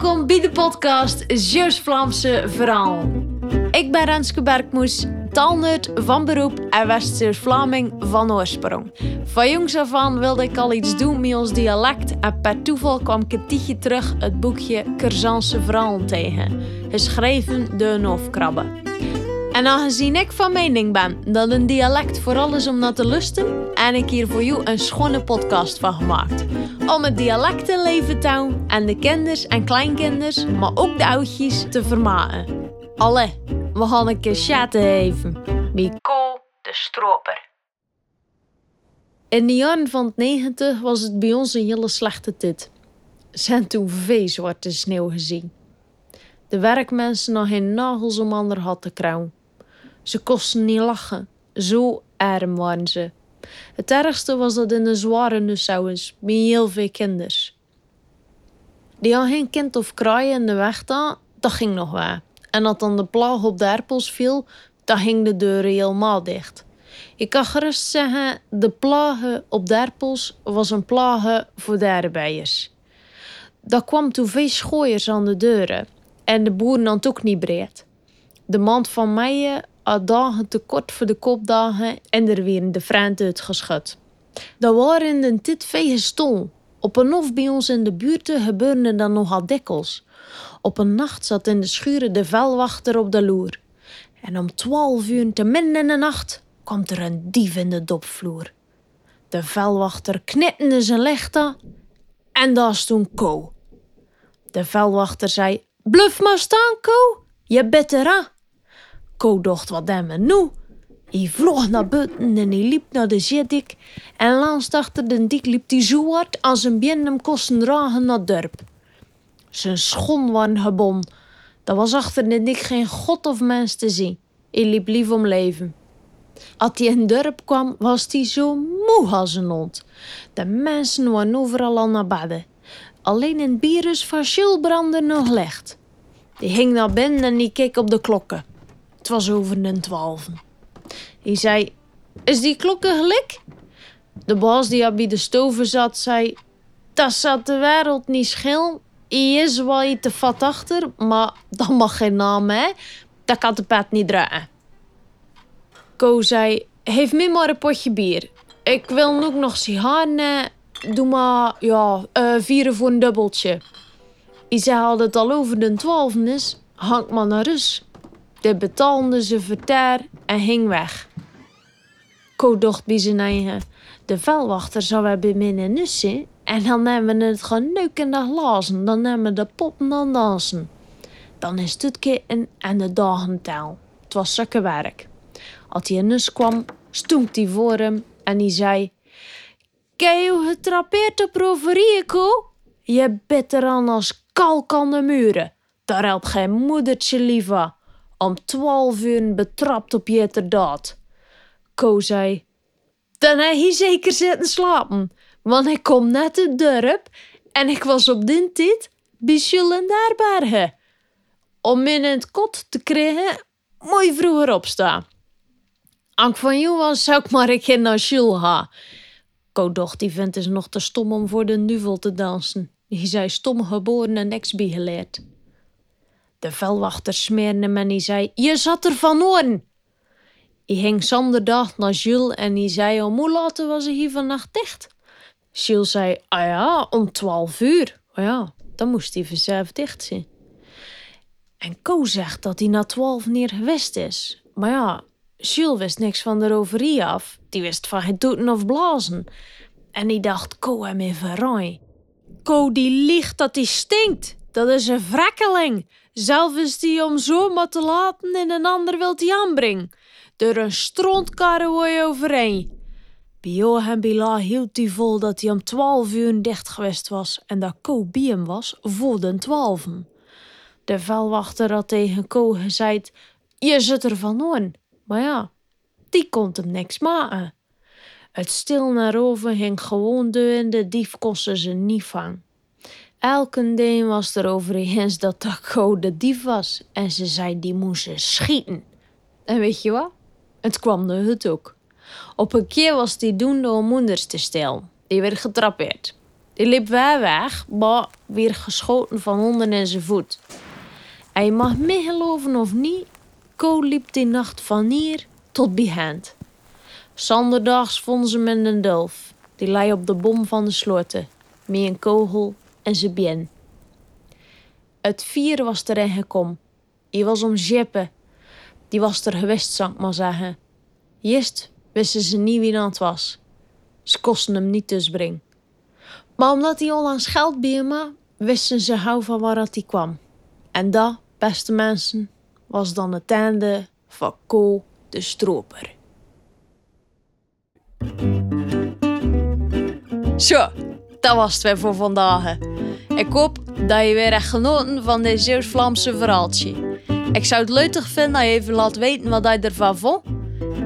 Welkom bij de podcast Zeus Vlaamse Verhaal. Ik ben Renske Bergmoes, taalnerd van beroep en West-Zeeuws Vlaming van oorsprong. Van jongs af aan wilde ik al iets doen met ons dialect en per toeval kwam ik tijdje terug het boekje Curzanse Verhaal tegen, geschreven door hoofdkrabbe. En aangezien ik van mening ben dat een dialect vooral is om naar te lusten, heb ik hier voor jou een schone podcast van gemaakt. Om het dialect te leven te houden en de kinders en kleinkinders, maar ook de oudjes, te vermaken. Alle, we gaan een keer chatten even. Mico de stroper. In de jaren van het 90 was het bij ons een hele slechte tijd. Zijn toen veel zwarte sneeuw gezien. De werkmensen nog geen nagels om ander had te krauwen. Ze kosten niet lachen. Zo arm waren ze. Het ergste was dat in de zware nussauers, met heel veel kinders. Die had geen kind of kraaien in de weg staan, dat ging nog wel. En dat dan de plaag op de viel, dan ging de deur helemaal dicht. Ik kan gerust zeggen, de plagen op de erpels was een plagen voor de arbeiders. Dat kwam toen veel schooiers aan de deuren en de boeren dan ook niet breed. De mand van mij dagen te kort voor de kopdagen en er weer de vriend uitgeschud. Dat waren de tijd veel stol. Op een hof bij ons in de buurt gebeurde dat nogal dikwijls. Op een nacht zat in de schuren de velwachter op de loer. En om twaalf uur te midden in de nacht kwam er een dief in de dopvloer. De velwachter knipte zijn lichten en daar stond Ko. De velwachter zei: Bluf maar staan, Ko. Je bent er. Ko wat hem nu. Hij vloog naar buiten en hij liep naar de zeedik. En langs achter de dik liep hij zo hard als een bien hem kosten dragen naar dorp. Zijn schoen waren gebon. Dat was achter de dik geen god of mens te zien. Hij liep lief om leven. Als hij in dorp kwam, was hij zo moe als een hond. De mensen waren overal al naar bedden. Alleen het bierus van brandde nog licht. Die ging naar binnen en die keek op de klokken. Het was over de twaalfen. Hij zei, is die klokken gelijk? De baas die bij de stoven zat, zei, dat zat de wereld niet schil. Hij is wel iets te vat achter, maar dat mag geen naam, hè? Dat kan de pet niet draaien. Ko zei, geef me maar een potje bier. Ik wil ook nog sigaren. Doe maar, ja, uh, vieren voor een dubbeltje. Hij zei al het al over de twaalfen is. Hang maar naar rust. De betaalde ze verter en ging weg. Ko dacht bij zijn eigen. De vuilwachter zou hebben binnen nussen en dan nemen we het geneukende glazen. Dan nemen we de poppen dan dansen. Dan is het kitten en de dagen. Het was zakke werk. Als hij in nus kwam, stond hij voor hem en hij zei... Kijk je getrapeerd op roverieën, Ko? Je bent er aan als kalk aan de muren. Daar helpt geen moedertje liever om twaalf uur betrapt op jeterdaad. Ko zei, dan heb je zeker zitten slapen, want ik kom net het dorp en ik was op dit tijd bij en Daarbergen. Om in het kot te krijgen, moet je vroeger opstaan. Als van was, zou ik maar een keer naar Jules gaan. Ko dacht, die vent is nog te stom om voor de nuvel te dansen. Die zei stom geboren en niks bijgeleerd. De velwachter smeerde hem en hij zei: Je zat er van hoorn. Hij ging zonderdag naar Jules en hij zei: Om hoe laat was hij hier vannacht dicht? Jules zei: Ah ja, om twaalf uur. Oh ja, dan moest hij vanzelf dicht zijn. En Co zegt dat hij na twaalf neer geweest is. Maar ja, Jules wist niks van de roverie af. Die wist van het toeten of blazen. En hij dacht: Co hem in verraai. Co die liegt dat hij stinkt. Dat is een wrekkeling. Zelf is die om zomaar te laten en een ander wil die aanbrengen. Door een strontkarre overheen. Bij Johan Bila hield hij vol dat hij om twaalf uur dicht geweest was en dat Ko hem was voor de twaalfen. De vuilwachter had tegen Ko gezegd, je zit er van on. Maar ja, die kon hem niks maken. Het stil naar over ging gewoon deur en de dief kostte ze niet vangen. Elke was er over eens dat Taco de dief was en ze zei die moesten schieten. En weet je wat? Het kwam de hut ook. Op een keer was die doende om moeders te stellen. Die werd getrapeerd. Die liep weer weg, maar weer geschoten van onder in zijn voet. En je mag me geloven of niet, Ko liep die nacht van hier tot bij hand. Zonderdags vonden ze hem een dulf. Die lei op de bom van de sloten, met een kogel en zijn bien. Het vier was erin gekomen. Die was om jippen. Die was er geweest, zou ik maar zeggen. Eerst wisten ze niet wie dat was. Ze kosten hem niet dus brengen. Maar omdat hij onlangs geld hem wisten ze gauw van waar hij kwam. En dat, beste mensen, was dan het einde van Ko de Stroper. Zo, dat was het weer voor vandaag. Ik hoop dat je weer echt genoten van dit Zeeuws-Vlaamse verhaaltje. Ik zou het leuk vinden dat je even laat weten wat je ervan vond.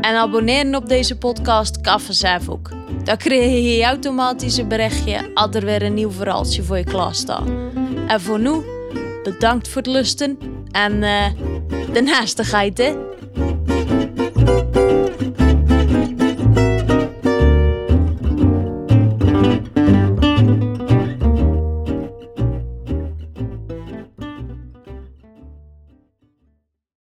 En abonneren op deze podcast kan. Dan krijg je automatisch een berichtje als er weer een nieuw verhaaltje voor je klaar staat. En voor nu, bedankt voor het lusten en uh, de naastigheid hè.